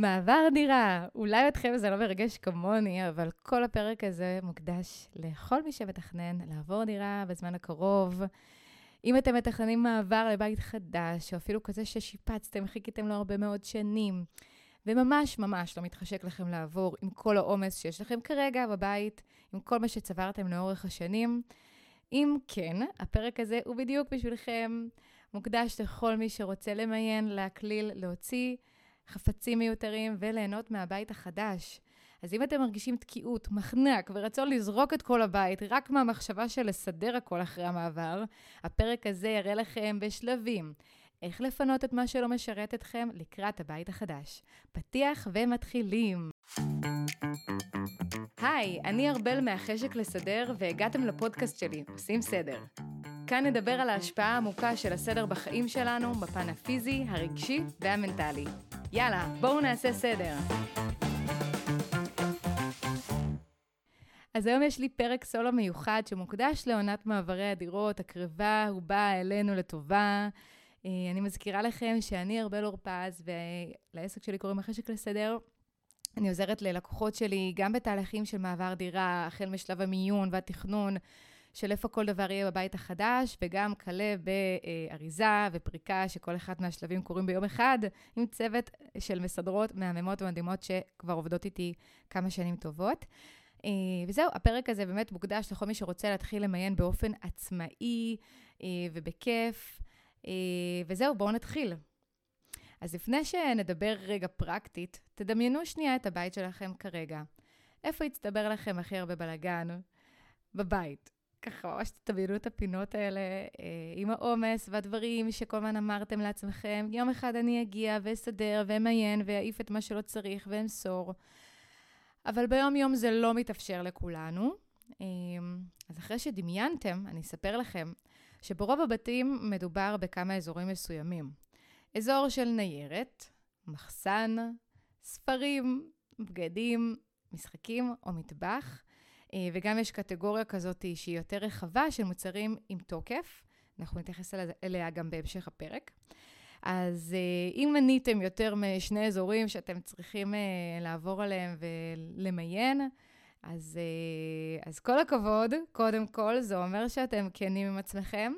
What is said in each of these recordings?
מעבר דירה, אולי אתכם זה לא מרגש כמוני, אבל כל הפרק הזה מוקדש לכל מי שמתכנן לעבור דירה בזמן הקרוב. אם אתם מתכננים מעבר לבית חדש, או אפילו כזה ששיפצתם, חיכיתם לו הרבה מאוד שנים, וממש ממש לא מתחשק לכם לעבור עם כל העומס שיש לכם כרגע בבית, עם כל מה שצברתם לאורך השנים, אם כן, הפרק הזה הוא בדיוק בשבילכם, מוקדש לכל מי שרוצה למיין, להקליל, להוציא חפצים מיותרים וליהנות מהבית החדש. אז אם אתם מרגישים תקיעות, מחנק ורצון לזרוק את כל הבית רק מהמחשבה של לסדר הכל אחרי המעבר, הפרק הזה יראה לכם בשלבים איך לפנות את מה שלא משרת אתכם לקראת הבית החדש. פתיח ומתחילים. היי, אני ארבל מהחשק לסדר והגעתם לפודקאסט שלי, עושים סדר. כאן נדבר על ההשפעה העמוקה של הסדר בחיים שלנו בפן הפיזי, הרגשי והמנטלי. יאללה, בואו נעשה סדר. אז היום יש לי פרק סולו מיוחד שמוקדש לעונת מעברי הדירות, הקרבה ובאה אלינו לטובה. אה, אני מזכירה לכם שאני ארבל אורפז, ולעסק שלי קוראים החשק לסדר. אני עוזרת ללקוחות שלי גם בתהליכים של מעבר דירה, החל משלב המיון והתכנון, של איפה כל דבר יהיה בבית החדש, וגם כלה באריזה ופריקה, שכל אחד מהשלבים קורים ביום אחד, עם צוות של מסדרות מהממות ומדהימות שכבר עובדות איתי כמה שנים טובות. אה, וזהו, הפרק הזה באמת מוקדש לכל מי שרוצה להתחיל למיין באופן עצמאי אה, ובכיף. אה, וזהו, בואו נתחיל. אז לפני שנדבר רגע פרקטית, תדמיינו שנייה את הבית שלכם כרגע. איפה הצטבר לכם הכי הרבה בלאגן? בבית. ככה ממש תדמיינו את הפינות האלה אה, עם העומס והדברים שכל הזמן אמרתם לעצמכם, יום אחד אני אגיע ואסדר ואמיין ואעיף את מה שלא צריך ואמסור. אבל ביום-יום זה לא מתאפשר לכולנו. אה, אז אחרי שדמיינתם, אני אספר לכם שברוב הבתים מדובר בכמה אזורים מסוימים. אזור של ניירת, מחסן, ספרים, בגדים, משחקים או מטבח, וגם יש קטגוריה כזאת שהיא יותר רחבה של מוצרים עם תוקף, אנחנו נתייחס אליה גם בהמשך הפרק. אז אה, אם מניתם יותר משני אזורים שאתם צריכים אה, לעבור עליהם ולמיין, אז, אז כל הכבוד, קודם כל, זה אומר שאתם כנים עם עצמכם.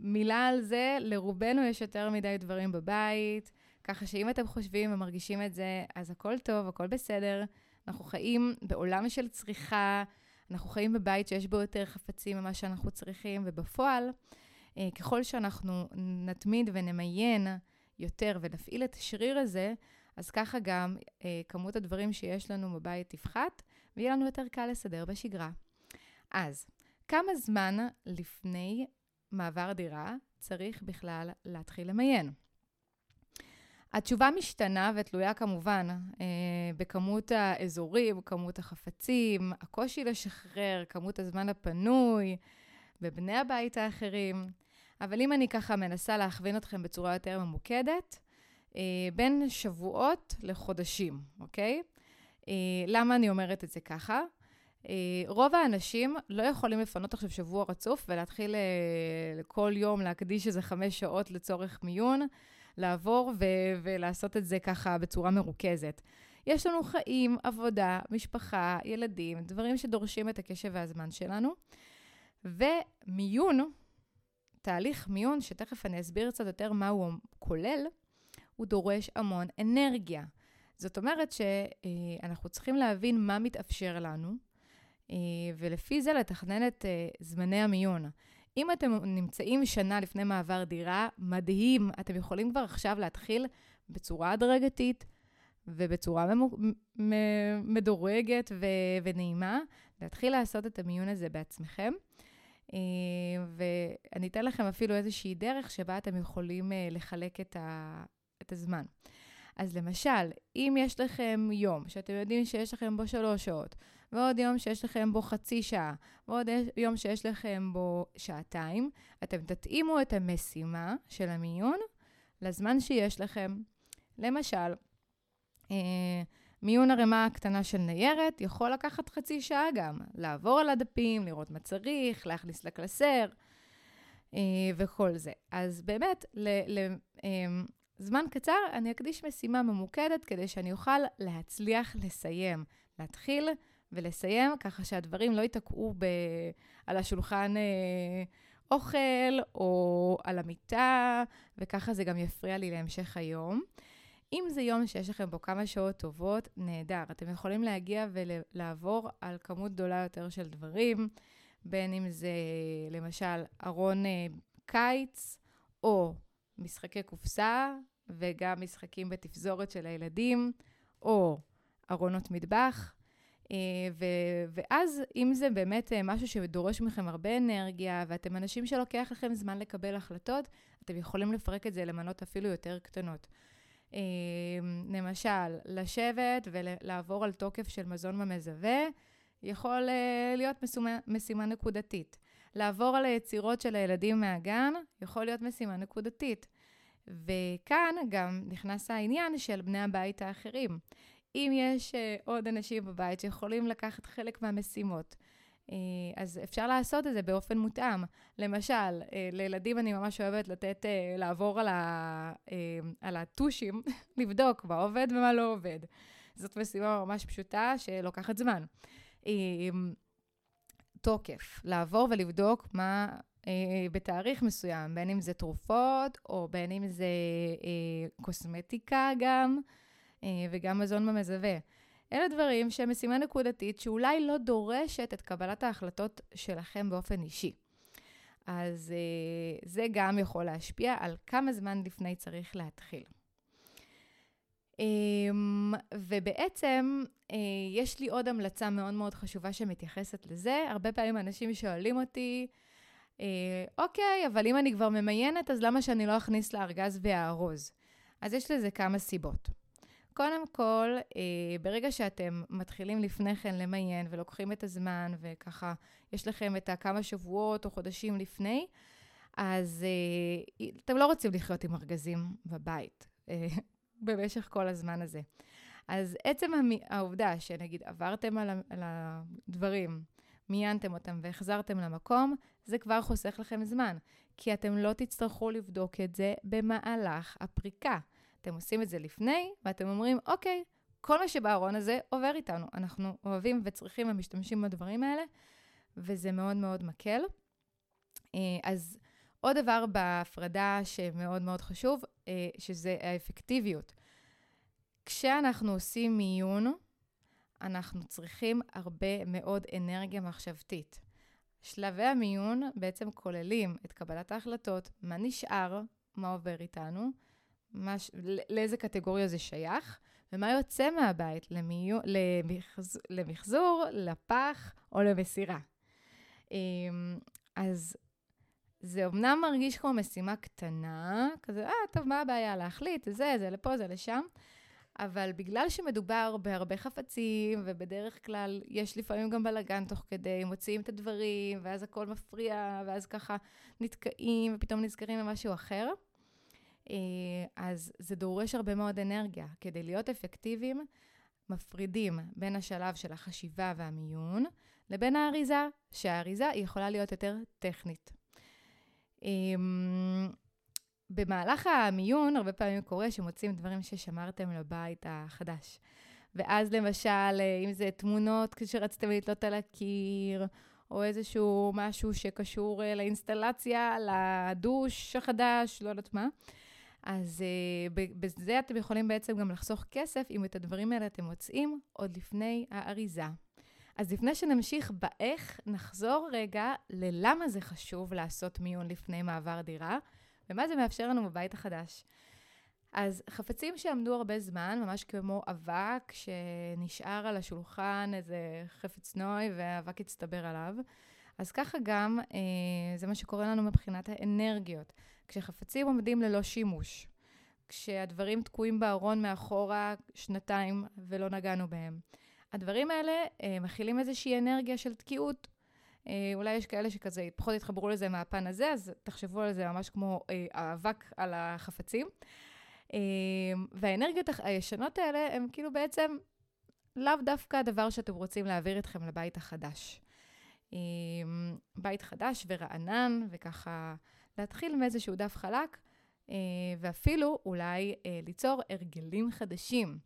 מילה על זה, לרובנו יש יותר מדי דברים בבית, ככה שאם אתם חושבים ומרגישים את זה, אז הכל טוב, הכל בסדר. אנחנו חיים בעולם של צריכה, אנחנו חיים בבית שיש בו יותר חפצים ממה שאנחנו צריכים, ובפועל, אה, ככל שאנחנו נתמיד ונמיין יותר ונפעיל את השריר הזה, אז ככה גם אה, כמות הדברים שיש לנו בבית תפחת, ויהיה לנו יותר קל לסדר בשגרה. אז, כמה זמן לפני מעבר דירה צריך בכלל להתחיל למיין? התשובה משתנה ותלויה כמובן אה, בכמות האזורים, כמות החפצים, הקושי לשחרר, כמות הזמן הפנוי, בבני הבית האחרים. אבל אם אני ככה מנסה להכווין אתכם בצורה יותר ממוקדת, אה, בין שבועות לחודשים, אוקיי? אה, למה אני אומרת את זה ככה? רוב האנשים לא יכולים לפנות עכשיו שבוע רצוף ולהתחיל כל יום להקדיש איזה חמש שעות לצורך מיון. לעבור ו- ולעשות את זה ככה בצורה מרוכזת. יש לנו חיים, עבודה, משפחה, ילדים, דברים שדורשים את הקשב והזמן שלנו. ומיון, תהליך מיון, שתכף אני אסביר קצת יותר מה הוא כולל, הוא דורש המון אנרגיה. זאת אומרת שאנחנו צריכים להבין מה מתאפשר לנו, ולפי זה לתכנן את זמני המיון. אם אתם נמצאים שנה לפני מעבר דירה, מדהים, אתם יכולים כבר עכשיו להתחיל בצורה הדרגתית ובצורה מדורגת ו- ונעימה, להתחיל לעשות את המיון הזה בעצמכם. אה, ואני אתן לכם אפילו איזושהי דרך שבה אתם יכולים אה, לחלק את, ה- את הזמן. אז למשל, אם יש לכם יום שאתם יודעים שיש לכם בו שלוש שעות, ועוד יום שיש לכם בו חצי שעה, ועוד יום שיש לכם בו שעתיים, אתם תתאימו את המשימה של המיון לזמן שיש לכם. למשל, אה, מיון ערימה קטנה של ניירת יכול לקחת חצי שעה גם, לעבור על הדפים, לראות מה צריך, להכניס לקלסר אה, וכל זה. אז באמת, ל, ל, אה, קצר אני אקדיש משימה ממוקדת כדי שאני אוכל להצליח לסיים, להתחיל ולסיים, ככה שהדברים לא ייתקעו ב... על השולחן אה, אוכל או על המיטה, וככה זה גם יפריע לי להמשך היום. אם זה יום שיש לכם בו כמה שעות טובות, נהדר. אתם יכולים להגיע ולעבור על כמות גדולה יותר של דברים, בין אם זה למשל ארון אה, קיץ, או משחקי קופסה, וגם משחקים בתפזורת של הילדים, או ארונות מטבח. אה, ו- ואז, אם זה באמת אה, משהו שדורש מכם הרבה אנרגיה, ואתם אנשים שלוקח לכם זמן לקבל החלטות, אתם יכולים לפרק את זה למנות אפילו יותר קטנות. אה, למשל, לשבת ולעבור על תוקף של מזון במזווה, יכול להיות משימה, משימה נקודתית. לעבור על היצירות של הילדים מהגן, יכול להיות משימה נקודתית. וכאן גם נכנס העניין של בני הבית האחרים. אם יש uh, עוד אנשים בבית שיכולים לקחת חלק מהמשימות, uh, אז אפשר לעשות את זה באופן מותאם. למשל, uh, לילדים אני ממש אוהבת לתת, לעבור על, ה, על הטושים, לבדוק מה עובד ומה לא עובד. זאת משימה ממש פשוטה שלוקחת זמן. תוקף, לעבור ולבדוק מה אה, בתאריך מסוים, בין אם זה תרופות, או בין אם זה אה, קוסמטיקה גם, אה, וגם מזון במזווה. אלה דברים שהם משימה נקודתית שאולי לא דורשת את קבלת ההחלטות שלכם באופן אישי. אז אה, זה גם יכול להשפיע על כמה זמן לפני צריך להתחיל. Um, ובעצם uh, יש לי עוד המלצה מאוד מאוד חשובה שמתייחסת לזה. הרבה פעמים אנשים שואלים אותי, אוקיי, אבל אם אני כבר ממיינת, אז למה שאני לא אכניס לארגז ואארוז? אז יש לזה כמה סיבות. קודם כל, uh, ברגע שאתם מתחילים לפני כן למיין ולוקחים את הזמן, וככה יש לכם את הכמה שבועות או חודשים לפני, אז uh, אתם לא רוצים לחיות עם ארגזים בבית. במשך כל הזמן הזה. אז עצם העובדה שנגיד עברתם על, על הדברים, מיינתם אותם והחזרתם למקום, זה כבר חוסך לכם זמן, כי אתם לא תצטרכו לבדוק את זה במהלך הפריקה. אתם עושים את זה לפני, ואתם אומרים, אוקיי, כל מה שבארון הזה עובר איתנו. אנחנו אוהבים וצריכים ומשתמשים בדברים האלה, וזה מאוד מאוד מקל. אה, אז עוד דבר בהפרדה שמאוד מאוד חשוב, אה, שזה האפקטיביות. כשאנחנו עושים מיון, אנחנו צריכים הרבה מאוד אנרגיה מחשבתית. שלבי המיון בעצם כוללים את קבלת ההחלטות, מה נשאר, מה עובר איתנו, מה, לאיזה קטגוריה זה שייך, ומה יוצא מהבית למיון, למחז, למחזור, לפח או למסירה. אמ, אז זה אמנם מרגיש כמו משימה קטנה, כזה, אה, טוב, מה הבעיה להחליט, זה, זה לפה, זה לשם, אבל בגלל שמדובר בהרבה חפצים, ובדרך כלל יש לפעמים גם בלאגן תוך כדי, מוציאים את הדברים, ואז הכל מפריע, ואז ככה נתקעים, ופתאום נזכרים במשהו אחר, אז זה דורש הרבה מאוד אנרגיה. כדי להיות אפקטיביים, מפרידים בין השלב של החשיבה והמיון לבין האריזה, שהאריזה יכולה להיות יותר טכנית. אמ, במהלך המיון, הרבה פעמים קורה שמוצאים דברים ששמרתם לבית החדש. ואז למשל, אם זה תמונות שרציתם לתלות על הקיר, או איזשהו משהו שקשור אה, לאינסטלציה, לדוש החדש, לא יודעת מה. אז uh, בזה אתם יכולים בעצם גם לחסוך כסף, אם את הדברים האלה אתם מוצאים עוד לפני האריזה. אז לפני שנמשיך באיך, נחזור רגע ללמה זה חשוב לעשות מיון לפני מעבר דירה, ומה זה מאפשר לנו בבית החדש. אז חפצים שעמדו הרבה זמן, ממש כמו אבק שנשאר על השולחן, איזה חפץ נוי והאבק הצטבר עליו. אז ככה גם, אה, זה מה שקורה לנו מבחינת האנרגיות. כשחפצים עומדים ללא שימוש, כשהדברים תקועים בארון מאחורה שנתיים ולא נגענו בהם. הדברים האלה אה, מכילים איזושהי אנרגיה של תקיעות. אה, אולי יש כאלה שכזה פחות התחברו לזה מהפן הזה, אז תחשבו על זה ממש כמו אה, האבק על החפצים. אה, והאנרגיות הישנות האלה הם כאילו בעצם לאו דווקא הדבר שאתם רוצים להעביר אתכם לבית החדש. אה, בית חדש ורענן, וככה להתחיל מאיזשהו דף חלק, ואפילו אולי ליצור הרגלים חדשים.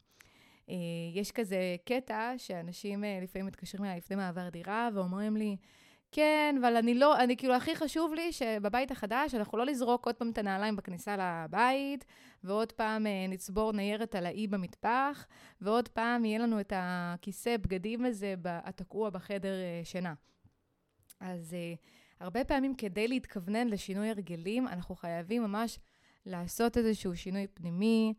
יש כזה קטע שאנשים לפעמים מתקשרים אליי לפני מעבר דירה ואומרים לי, כן, אבל אני לא, אני כאילו, הכי חשוב לי שבבית החדש אנחנו לא לזרוק עוד פעם את הנעליים בכניסה לבית, ועוד פעם אה, נצבור ניירת על האי במטבח, ועוד פעם יהיה לנו את הכיסא בגדים הזה התקוע בחדר אה, שינה. אז אה, הרבה פעמים כדי להתכוונן לשינוי הרגלים, אנחנו חייבים ממש לעשות איזשהו שינוי פנימי,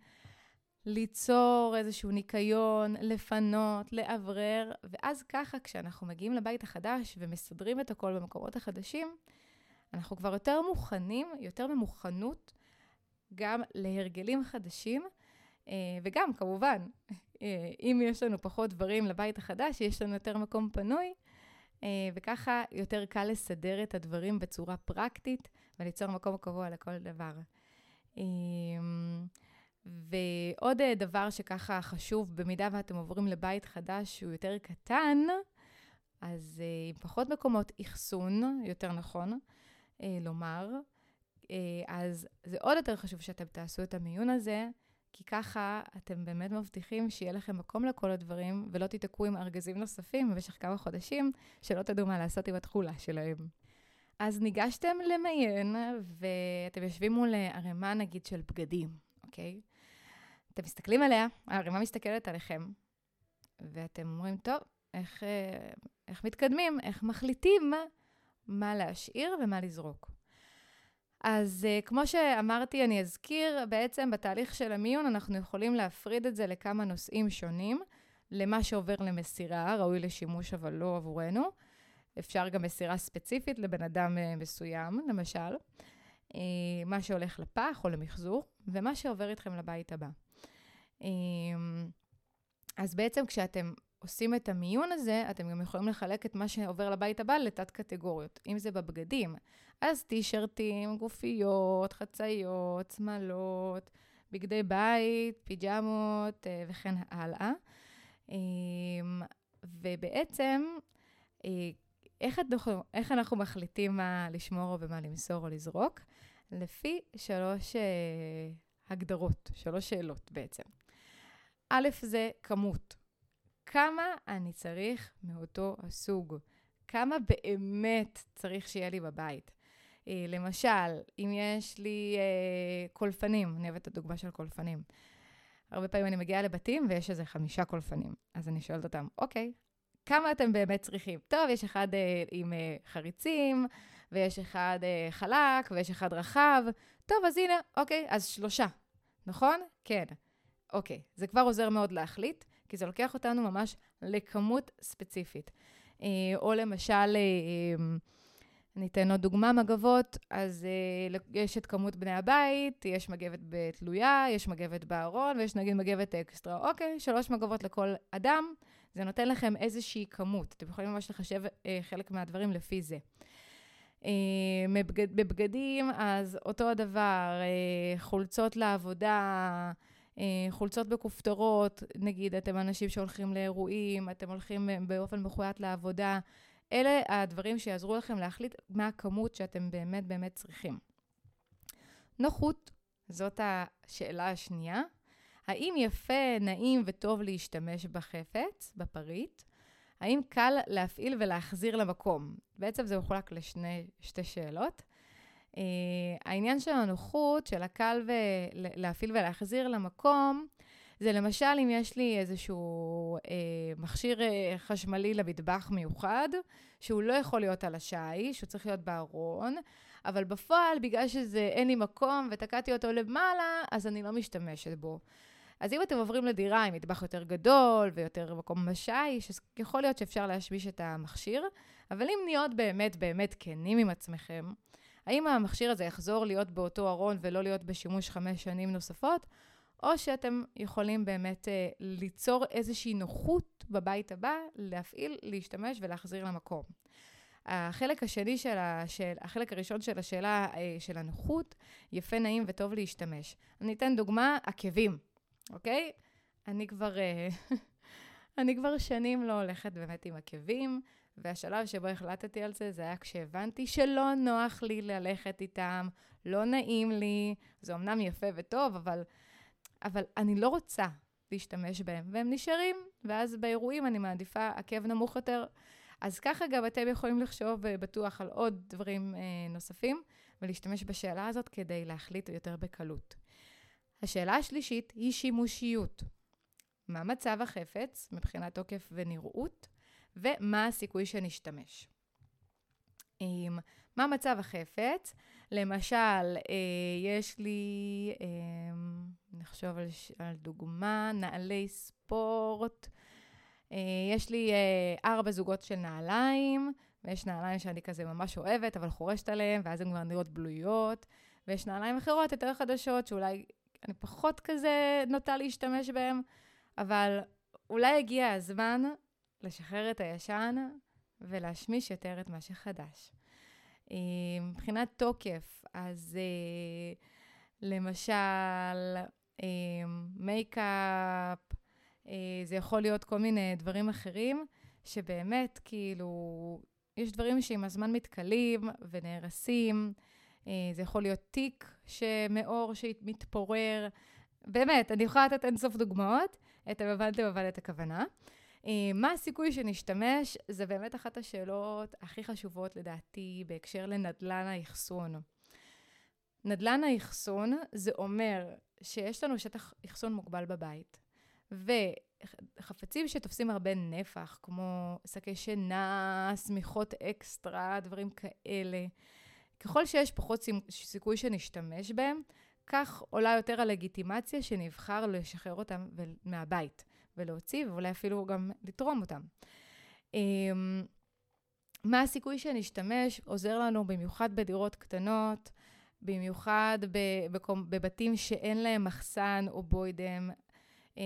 ליצור איזשהו ניקיון, לפנות, לאוורר, ואז ככה, כשאנחנו מגיעים לבית החדש ומסדרים את הכל במקומות החדשים, אנחנו כבר יותר מוכנים, יותר ממוכנות, גם להרגלים חדשים, אה, וגם, כמובן, אה, אם יש לנו פחות דברים לבית החדש, יש לנו יותר מקום פנוי, וככה יותר קל לסדר את הדברים בצורה פרקטית וליצור מקום קבוע לכל דבר. ועוד אה, דבר שככה חשוב, במידה ואתם עוברים לבית חדש שהוא יותר קטן, אז אה, עם פחות מקומות אחסון, יותר נכון אה, לומר, אז זה עוד יותר חשוב שאתם תעשו את המיון הזה, כי ככה אתם באמת מבטיחים שיהיה לכם מקום לכל הדברים, ולא תיתקעו עם ארגזים נוספים במשך כמה חודשים, שלא תדעו מה לעשות עם התכולה שלהם. אז ניגשתם למיין, ואתם יושבים מול ערימה נגיד של בגדים, אוקיי? אתם מסתכלים עליה, הערימה מסתכלת עליכם, ואתם אומרים, טוב, איך, אה, איך מתקדמים, איך מחליטים מה להשאיר ומה לזרוק. אז uh, כמו שאמרתי, אני אזכיר, בעצם בתהליך של המיון אנחנו יכולים להפריד את זה לכמה נושאים שונים. למה שעובר למסירה, ראוי לשימוש אבל לא עבורנו. אפשר גם מסירה ספציפית לבן אדם uh, מסוים, למשל. Uh, מה שהולך לפח או למחזור, ומה שעובר איתכם לבית הבא. אז בעצם כשאתם עושים את המיון הזה, אתם גם יכולים לחלק את מה שעובר לבית הבא לתת קטגוריות. אם זה בבגדים, אז טישרטים, גופיות, חצאיות, שמלות, בגדי בית, פיג'מות אה, וכן הלאה. אמ, ובעצם, אה, איך אנחנו, איך אנחנו מחליטים מה לשמור ומה למסור או לזרוק? לפי שלוש אה, הגדרות, שלוש שאלות בעצם. א', זה כמות. כמה אני צריך מאותו הסוג? כמה באמת צריך שיהיה לי בבית? אה, למשל, אם יש לי אה, קולפנים, אני אוהבת את הדוגמה של קולפנים. הרבה פעמים אני מגיעה לבתים ויש איזה חמישה קולפנים. אז אני שואלת אותם, אוקיי, כמה אתם באמת צריכים? טוב, יש אחד אה, עם אה, חריצים, ויש אחד אה, חלק, ויש אחד רחב. טוב, אז הנה, אוקיי, אז שלושה, נכון? כן. אוקיי, זה כבר עוזר מאוד להחליט, כי זה לוקח אותנו ממש לכמות ספציפית. אה, או למשל, אה, אמ, אני אתן עוד דוגמה, מגבות, אז אה, יש את כמות בני הבית, יש מגבת בתלויה, יש מגבת בארון, ויש נגיד מגבת אקסטרה. אוקיי, שלוש מגבות לכל אדם, זה נותן לכם איזושהי כמות. אתם יכולים ממש לחשב חלק מהדברים לפי זה. בבגדים, אז אותו הדבר, חולצות לעבודה, אה, חולצות בכופתרות, נגיד אתם אנשים שהולכים לאירועים, אתם הולכים אה, באופן מחויית לעבודה, אלה הדברים שיעזרו לכם להחליט מה הכמות שאתם באמת באמת צריכים. נוחות, זאת השאלה השנייה. האם יפה, נעים וטוב להשתמש בחפץ, בפריט? האם קל להפעיל ולהחזיר למקום? בעצם זה מחולק לשתי שאלות. Uh, העניין של הנוחות, של הקל להפעיל ולהחזיר למקום, זה למשל אם יש לי איזשהו uh, מכשיר uh, חשמלי למטבח מיוחד, שהוא לא יכול להיות על השיש, שהוא צריך להיות בארון, אבל בפועל, בגלל שאין לי מקום ותקעתי אותו למעלה, אז אני לא משתמשת בו. אז אם אתם עוברים לדירה עם מטבח יותר גדול ויותר מקום בשיש, אז יכול להיות שאפשר להשמיש את המכשיר, אבל אם נהיות באמת באמת כנים עם עצמכם, האם המכשיר הזה יחזור להיות באותו ארון ולא להיות בשימוש חמש שנים נוספות, או שאתם יכולים באמת אה, ליצור איזושהי נוחות בבית הבא, להפעיל, להשתמש ולהחזיר למקום. החלק השני של השאל, החלק הראשון של השאלה אה, של הנוחות, יפה, נעים וטוב להשתמש. אני אתן דוגמה, עקבים, אוקיי? אני כבר, אה, אני כבר שנים לא הולכת באמת עם עקבים, והשלב שבו החלטתי על זה, זה היה כשהבנתי שלא נוח לי ללכת איתם, לא נעים לי, זה אמנם יפה וטוב, אבל, אבל אני לא רוצה להשתמש בהם, והם נשארים, ואז באירועים אני מעדיפה עקב נמוך יותר. אז ככה גם אתם יכולים לחשוב אה, בטוח על עוד דברים אה, נוספים, ולהשתמש בשאלה הזאת כדי להחליט יותר בקלות. השאלה השלישית היא שימושיות. מה מצב החפץ מבחינת תוקף ונראות, ומה הסיכוי שנשתמש. מה מצב החפץ? למשל, אה, יש לי, אה, נחשוב על, על דוגמה, נעלי ספורט. אה, יש לי ארבע זוגות של נעליים, ויש נעליים שאני כזה ממש אוהבת, אבל חורשת עליהן, ואז הן כבר נראות בלויות. ויש נעליים אחרות יותר חדשות, שאולי אני פחות כזה נוטה להשתמש בהן, אבל אולי הגיע הזמן לשחרר את הישן ולהשמיש יותר את מה שחדש. אה, מבחינת תוקף, אז אה, למשל, אה, מייקאפ, זה יכול להיות כל מיני דברים אחרים, שבאמת, כאילו, יש דברים שעם הזמן מתכלים ונהרסים. זה יכול להיות תיק שמאור שמתפורר. באמת, אני יכולה לתת אינסוף דוגמאות, אתם הבנתם אבל את הכוונה. אה, מה הסיכוי שנשתמש? זה באמת אחת השאלות הכי חשובות לדעתי בהקשר לנדלן האחסון. נדלן האחסון זה אומר שיש לנו שטח אחסון מוגבל בבית, וחפצים שתופסים הרבה נפח, כמו שקי שינה, שמיכות אקסטרה, דברים כאלה, ככל שיש פחות סיכוי שנשתמש בהם, כך עולה יותר הלגיטימציה שנבחר לשחרר אותם מהבית. ולהוציא, ואולי אפילו גם לתרום אותם. אמ, מה הסיכוי שנשתמש? עוזר לנו במיוחד בדירות קטנות, במיוחד בבתים שאין להם מחסן או בוידם, אה,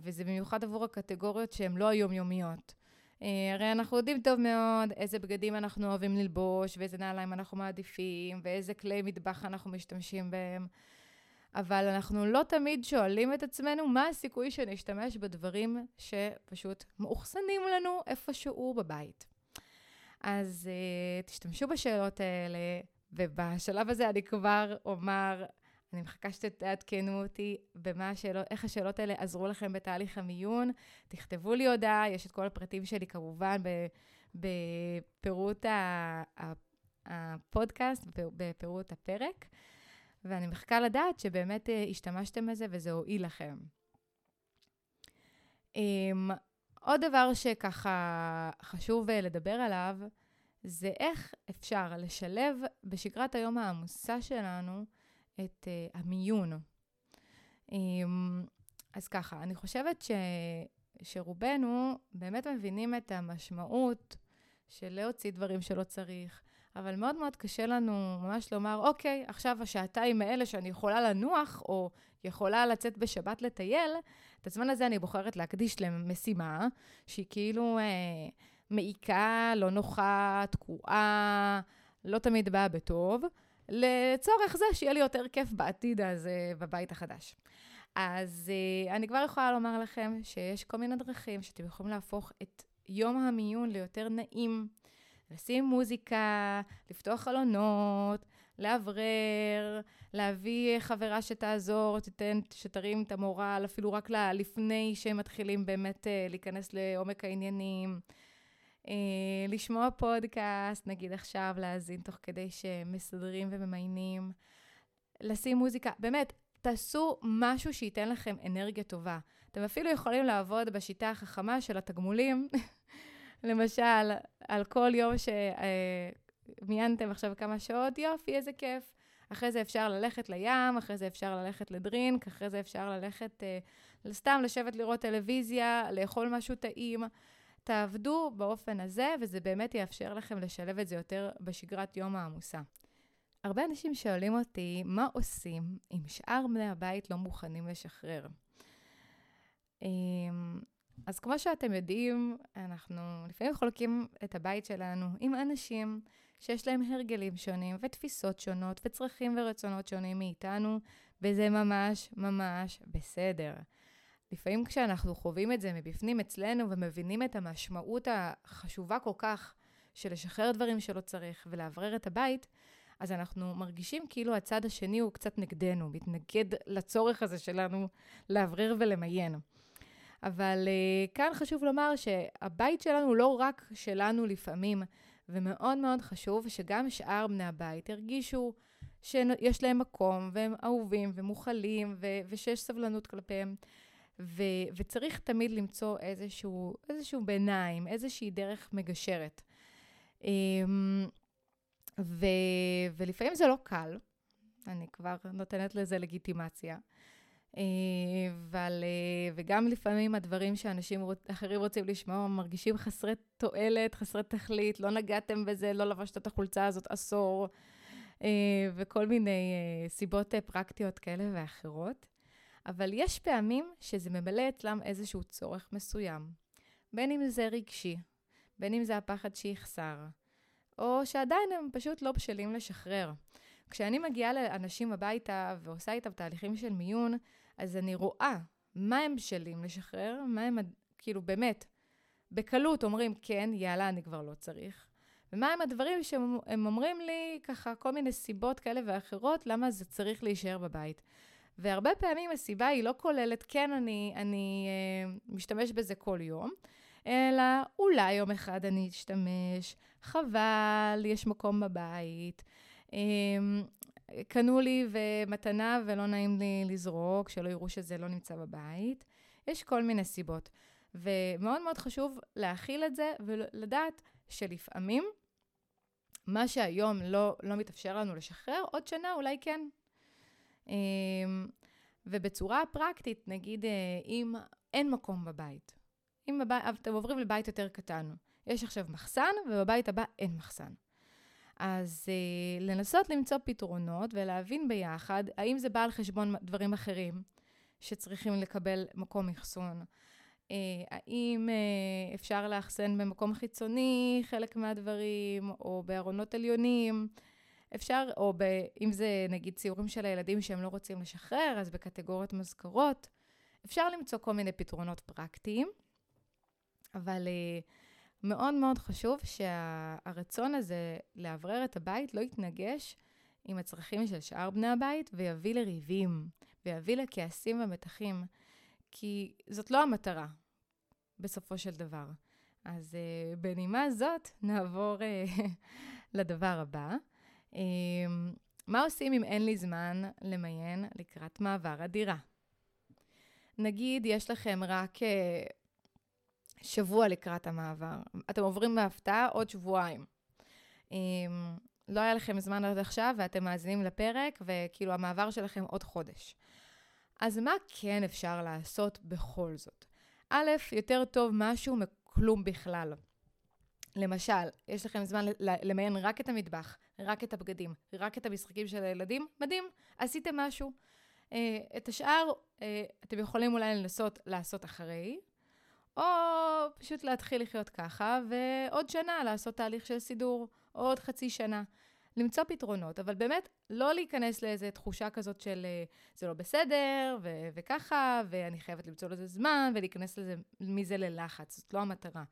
וזה במיוחד עבור הקטגוריות שהן לא היומיומיות. אה, הרי אנחנו יודעים טוב מאוד איזה בגדים אנחנו אוהבים ללבוש, ואיזה נעליים אנחנו מעדיפים, ואיזה כלי מטבח אנחנו משתמשים בהם. אבל אנחנו לא תמיד שואלים את עצמנו מה הסיכוי שנשתמש בדברים שפשוט מאוחסנים לנו איפשהו בבית. אז uh, תשתמשו בשאלות האלה, ובשלב הזה אני כבר אומר, אני מחכה שתעדכנו אותי במה השאלות, איך השאלות האלה עזרו לכם בתהליך המיון. תכתבו לי הודעה, יש את כל הפרטים שלי כמובן בפירוט הפודקאסט, בפירוט הפרק. ואני מחכה לדעת שבאמת אה, השתמשתם בזה וזה הועיל לכם. Um, עוד דבר שככה חשוב אה, לדבר עליו, זה איך אפשר לשלב בשגרת היום העמוסה שלנו את uh, המיון. Um, אז ככה, אני חושבת ש, שרובנו באמת מבינים את המשמעות של להוציא דברים שלא צריך, אבל מאוד מאוד קשה לנו ממש לומר, אוקיי, עכשיו השעתיים האלה שאני יכולה לנוח, או יכולה לצאת בשבת לטייל, את הזמן הזה אני בוחרת להקדיש למשימה שהיא כאילו אה, מעיקה, לא נוחה, תקועה, לא תמיד באה בטוב, לצורך זה שיהיה לי יותר כיף בעתיד הזה בבית החדש. אז אה, אני כבר יכולה לומר לכם שיש כל מיני דרכים שאתם יכולים להפוך את יום המיון ליותר נעים. לשים מוזיקה, לפתוח חלונות, לאוורר, להביא חברה שתעזור, תיתן, שתרים את המורל, אפילו רק לפני שהם מתחילים באמת אה, להיכנס לעומק העניינים. אה, לשמוע פודקאסט, נגיד עכשיו להאזין תוך כדי שמסדרים וממיינים. לשים מוזיקה, באמת, תעשו משהו שייתן לכם אנרגיה טובה. אתם אפילו יכולים לעבוד בשיטה החכמה של התגמולים. למשל, על כל יום שמיינת עכשיו כמה שעות, יופי, איזה כיף. אחרי זה אפשר ללכת לים, אחרי זה אפשר ללכת לדרינק, אחרי זה אפשר ללכת uh, סתם לשבת לראות טלוויזיה, לאכול משהו טעים. תעבדו באופן הזה, וזה באמת יאפשר לכם לשלב את זה יותר בשגרת יום העמוסה. הרבה אנשים שואלים אותי, מה עושים אם שאר בני הבית לא מוכנים לשחרר? אז כמו שאתם יודעים, אנחנו לפעמים חולקים את הבית שלנו עם אנשים שיש להם הרגלים שונים ותפיסות שונות וצרכים ורצונות שונים מאיתנו, וזה ממש ממש בסדר. לפעמים כשאנחנו חווים את זה מבפנים אצלנו ומבינים את המשמעות החשובה כל כך של לשחרר דברים שלא צריך ולאוורר את הבית, אז אנחנו מרגישים כאילו הצד השני הוא קצת נגדנו, מתנגד לצורך הזה שלנו לאוורר ולמיין. אבל uh, כאן חשוב לומר שהבית שלנו לא רק שלנו לפעמים, ומאוד מאוד חשוב שגם שאר בני הבית ירגישו שיש להם מקום, והם אהובים ומוכלים, ו- ושיש סבלנות כלפיהם. ו- וצריך תמיד למצוא איזשהו, איזשהו ביניים, איזושהי דרך מגשרת. אמ, ו- ולפעמים זה לא קל, אני כבר נותנת לזה לגיטימציה. אה, אבל, אה, וגם לפעמים הדברים שאנשים אחרים רוצים לשמוע מרגישים חסרי תועלת, חסרי תכלית, לא נגעתם בזה, לא לבשת את החולצה הזאת עשור, אה, וכל מיני סיבות פרקטיות כאלה ואחרות. אבל יש פעמים שזה ממלא אצלם איזשהו צורך מסוים, בין אם זה רגשי, בין אם זה הפחד שיחסר, או שעדיין הם פשוט לא בשלים לשחרר. כשאני מגיעה לאנשים הביתה ועושה איתם תהליכים של מיון, אז אני רואה מה הם בשלים לשחרר, מה הם, כאילו באמת, בקלות אומרים, כן, יאללה, אני כבר לא צריך. ומה הם הדברים שהם אומרים לי, ככה, כל מיני סיבות כאלה ואחרות, למה זה צריך להישאר בבית. והרבה פעמים הסיבה היא לא כוללת, כן, אני, אני אה, משתמש בזה כל יום, אלא אולי יום אחד אני אשתמש, חבל, יש מקום בבית. אה, קנו לי מתנה ולא נעים לי לזרוק, שלא יראו שזה לא נמצא בבית. יש כל מיני סיבות. ומאוד מאוד חשוב להכיל את זה ולדעת שלפעמים מה שהיום לא, לא מתאפשר לנו לשחרר, עוד שנה אולי כן. אמ, ובצורה פרקטית, נגיד אה, אם אין מקום בבית, אם בבית, אתם עוברים לבית יותר קטן, יש עכשיו מחסן ובבית הבא אין מחסן. אז uh, לנסות למצוא פתרונות ולהבין ביחד האם זה בא על חשבון דברים אחרים שצריכים לקבל מקום אחסון. Uh, האם uh, אפשר לאחסן במקום חיצוני חלק מהדברים, או בארונות עליונים. אפשר, או ב, אם זה נגיד ציורים של הילדים שהם לא רוצים לשחרר, אז בקטגוריות מזכרות. אפשר למצוא כל מיני פתרונות פרקטיים, אבל uh, מאוד מאוד חשוב שהרצון הזה לאוורר את הבית לא יתנגש עם הצרכים של שאר בני הבית ויביא לריבים, ויביא לכעסים ומתחים, כי זאת לא המטרה, בסופו של דבר. אז uh, בנימה זאת נעבור uh, לדבר הבא. Uh, מה עושים אם אין לי זמן למיין לקראת מעבר הדירה? נגיד יש לכם רק uh, שבוע לקראת המעבר. אתם עוברים בהפתעה עוד שבועיים. Um, לא היה לכם זמן עד עכשיו ואתם מאזינים לפרק, וכאילו המעבר שלכם עוד חודש. אז מה כן אפשר לעשות בכל זאת? א', יותר טוב משהו מכלום בכלל. למשל, יש לכם זמן למיין רק את המטבח, רק את הבגדים, רק את המשחקים של הילדים, מדהים, עשיתם משהו. Uh, את השאר uh, אתם יכולים אולי לנסות לעשות אחרי, או פשוט להתחיל לחיות ככה, ועוד שנה לעשות תהליך של סידור, או עוד חצי שנה. למצוא פתרונות, אבל באמת לא להיכנס לאיזו תחושה כזאת של אה, זה לא בסדר, ו- וככה, ואני חייבת למצוא לזה זמן, ולהיכנס לזה, מזה ללחץ. זאת לא המטרה.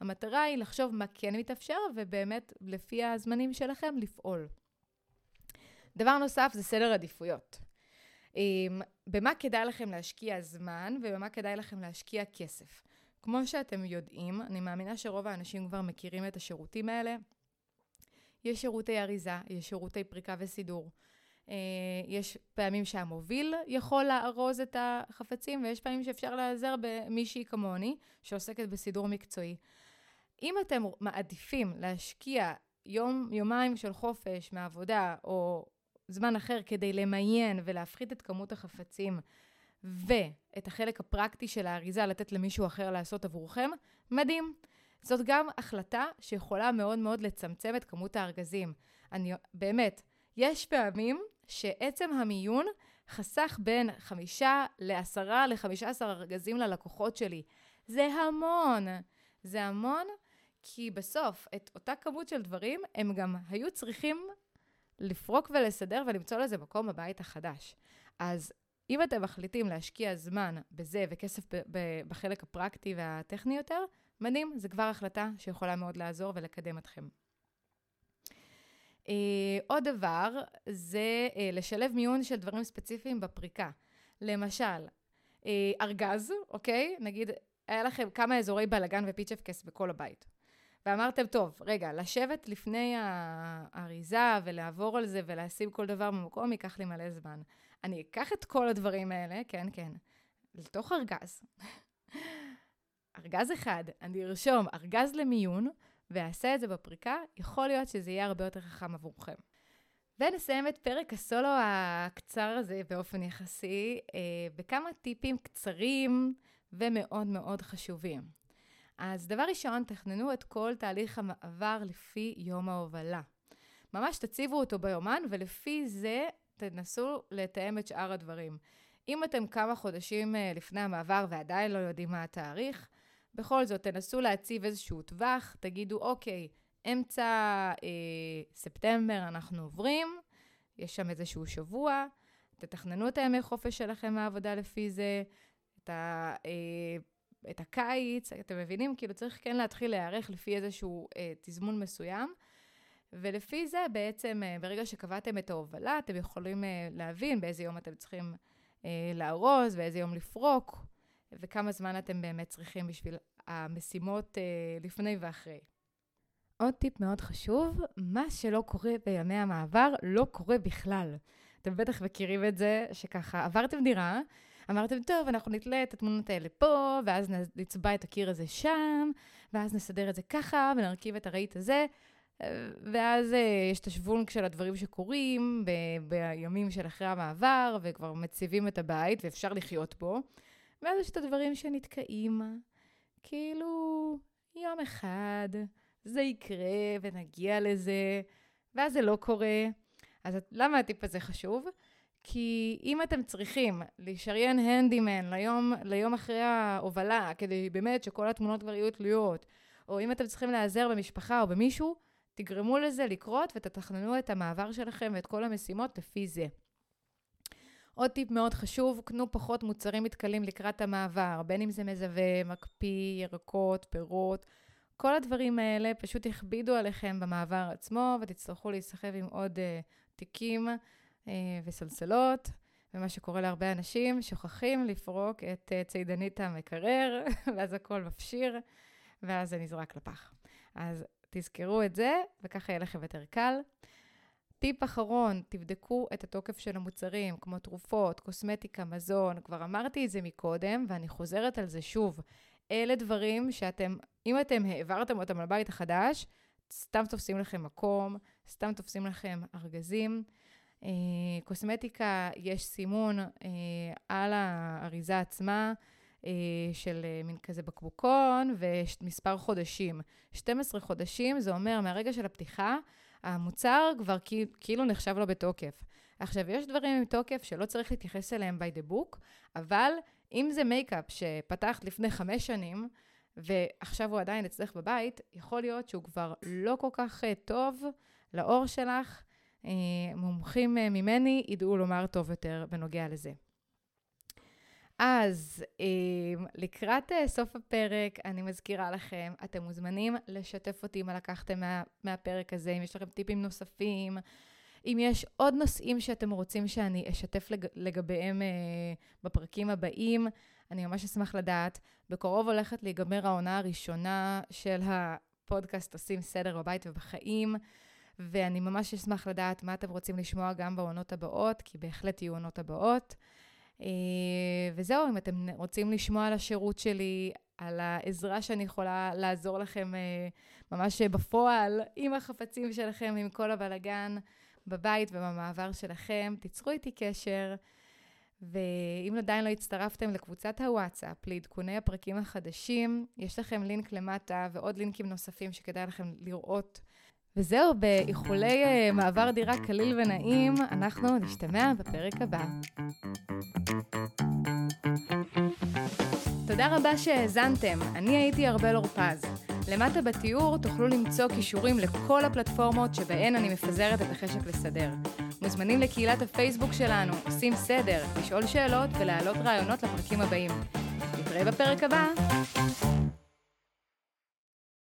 המטרה היא לחשוב מה כן מתאפשר, ובאמת, לפי הזמנים שלכם, לפעול. דבר נוסף זה סדר עדיפויות. במה כדאי לכם להשקיע זמן, ובמה כדאי לכם להשקיע כסף. כמו שאתם יודעים, אני מאמינה שרוב האנשים כבר מכירים את השירותים האלה. יש שירותי אריזה, יש שירותי פריקה וסידור. אה, יש פעמים שהמוביל יכול לארוז את החפצים, ויש פעמים שאפשר להיעזר במישהי כמוני, שעוסקת בסידור מקצועי. אם אתם מעדיפים להשקיע יום, יומיים של חופש מהעבודה, או זמן אחר כדי למיין ולהפחית את כמות החפצים ואת החלק הפרקטי של האריזה לתת למישהו אחר לעשות עבורכם, מדהים. זאת גם החלטה שיכולה מאוד מאוד לצמצם את כמות הארגזים. אני, באמת, יש פעמים שעצם המיון חסך בין חמישה לעשרה לחמישה עשר ארגזים ללקוחות שלי. זה המון. זה המון, כי בסוף, את אותה כמות של דברים, הם גם היו צריכים לפרוק ולסדר ולמצוא לזה מקום בבית החדש. אז אם אתם מחליטים להשקיע זמן בזה וכסף בחלק הפרקטי והטכני יותר, מדהים, זה כבר החלטה שיכולה מאוד לעזור ולקדם אתכם. Uh, עוד דבר, זה uh, לשלב מיון של דברים ספציפיים בפריקה. למשל, uh, ארגז, אוקיי? נגיד, היה לכם כמה אזורי בלאגן ופיצ'פקס בכל הבית. ואמרתם, טוב, רגע, לשבת לפני האריזה ולעבור על זה ולשים כל דבר במקום ייקח לי מלא זמן. אני אקח את כל הדברים האלה, כן, כן, לתוך ארגז. ארגז אחד, אני ארשום ארגז למיון, ואעשה את זה בפריקה, יכול להיות שזה יהיה הרבה יותר חכם עבורכם. ונסיים את פרק הסולו הקצר הזה באופן יחסי, אה, בכמה טיפים קצרים ומאוד מאוד חשובים. אז דבר ראשון, תכננו את כל תהליך המעבר לפי יום ההובלה. ממש תציבו אותו ביומן, ולפי זה תנסו לתאם את שאר הדברים. אם אתם כמה חודשים אה, לפני המעבר ועדיין לא יודעים מה התאריך, בכל זאת, תנסו להציב איזשהו טווח, תגידו, אוקיי, אמצע אה, ספטמבר אנחנו עוברים, יש שם איזשהו שבוע, תתכננו את הימי חופש שלכם מהעבודה לפי זה, את, ה, אה, את הקיץ, אתם מבינים? כאילו צריך כן להתחיל להיערך לפי איזשהו אה, תזמון מסוים. ולפי זה בעצם, אה, ברגע שקבעתם את ההובלה, אתם יכולים אה, להבין באיזה יום אתם צריכים אה, לארוז ואיזה יום לפרוק, וכמה זמן אתם באמת צריכים בשביל המשימות לפני ואחרי. עוד טיפ מאוד חשוב, מה שלא קורה בימי המעבר, לא קורה בכלל. אתם בטח מכירים את זה, שככה עברתם דירה, אמרתם, טוב, אנחנו נתלה את התמונות האלה פה, ואז נצבע את הקיר הזה שם, ואז נסדר את זה ככה, ונרכיב את הרהיט הזה, ואז אה, יש את השוונק של הדברים שקורים ב- בימים של אחרי המעבר, וכבר מציבים את הבית ואפשר לחיות בו. ואז יש את הדברים שנתקעים. כאילו, יום אחד זה יקרה ונגיע לזה, ואז זה לא קורה. אז למה הטיפ הזה חשוב? כי אם אתם צריכים לשריין הנדימן ליום, ליום אחרי ההובלה, כדי באמת שכל התמונות כבר יהיו תלויות, או אם אתם צריכים להיעזר במשפחה או במישהו, תגרמו לזה לקרות ותתכננו את המעבר שלכם ואת כל המשימות לפי זה. עוד טיפ מאוד חשוב, קנו פחות מוצרים מתכלים לקראת המעבר, בין אם זה מזווה, מקפיא, ירקות, פירות, כל הדברים האלה פשוט יכבידו עליכם במעבר עצמו ותצטרכו להיסחב עם עוד uh, תיקים וסלסלות. ומה שקורה להרבה אנשים, שוכחים לפרוק את uh, צידנית המקרר, ואז הכל מפשיר, ואז זה נזרק לפח. אז תזכרו את זה, וככה יהיה לכם יותר קל. טיפ אחרון, תבדקו את התוקף של המוצרים, כמו תרופות, קוסמטיקה, מזון. כבר אמרתי את זה מקודם, ואני חוזרת על זה שוב. אלה דברים שאתם, אם אתם העברתם אותם לבית החדש, סתם תופסים לכם מקום, סתם תופסים לכם ארגזים. אה, קוסמטיקה, יש סימון אה, על האריזה עצמה. אה, של מין כזה בקבוקון ומספר חודשים. 12 חודשים, זה אומר מהרגע של הפתיחה, המוצר כבר כאילו נחשב לו בתוקף. עכשיו, יש דברים עם תוקף שלא צריך להתייחס אליהם by the book, אבל אם זה מייקאפ שפתחת לפני חמש שנים, ועכשיו הוא עדיין אצלך בבית, יכול להיות שהוא כבר לא כל כך טוב לאור שלך. מומחים ממני ידעו לומר טוב יותר בנוגע לזה. אז אמ, לקראת אה, סוף הפרק, אני מזכירה לכם, אתם מוזמנים לשתף אותי מה לקחתם מה, מהפרק הזה, אם יש לכם טיפים נוספים, אם יש עוד נושאים שאתם רוצים שאני אשתף לג, לגביהם אה, בפרקים הבאים, אני ממש אשמח לדעת. בקרוב הולכת להיגמר העונה הראשונה של הפודקאסט עושים סדר בבית ובחיים, ואני ממש אשמח לדעת מה אתם רוצים לשמוע גם בעונות הבאות, כי בהחלט יהיו עונות הבאות. אה, וזהו, אם אתם רוצים לשמוע על השירות שלי, על העזרה שאני יכולה לעזור לכם אה, ממש בפועל, עם החפצים שלכם, עם כל הבלגן בבית ובמעבר שלכם, תיצרו איתי קשר. ואם עדיין לא הצטרפתם לקבוצת הוואטסאפ לעדכוני הפרקים החדשים, יש לכם לינק למטה ועוד לינקים נוספים שכדאי לכם לראות וזהו, באיחולי אה, מעבר דירה קליל ונעים, אנחנו נשתמע בפרק הבא. תודה רבה שהאזנתם, אני הייתי ארבל אורפז. למטה בתיאור תוכלו למצוא קישורים לכל הפלטפורמות שבהן אני מפזרת את החשק לסדר. מוזמנים לקהילת הפייסבוק שלנו, עושים סדר, לשאול שאלות ולהעלות רעיונות לפרקים הבאים. נתראה בפרק הבא.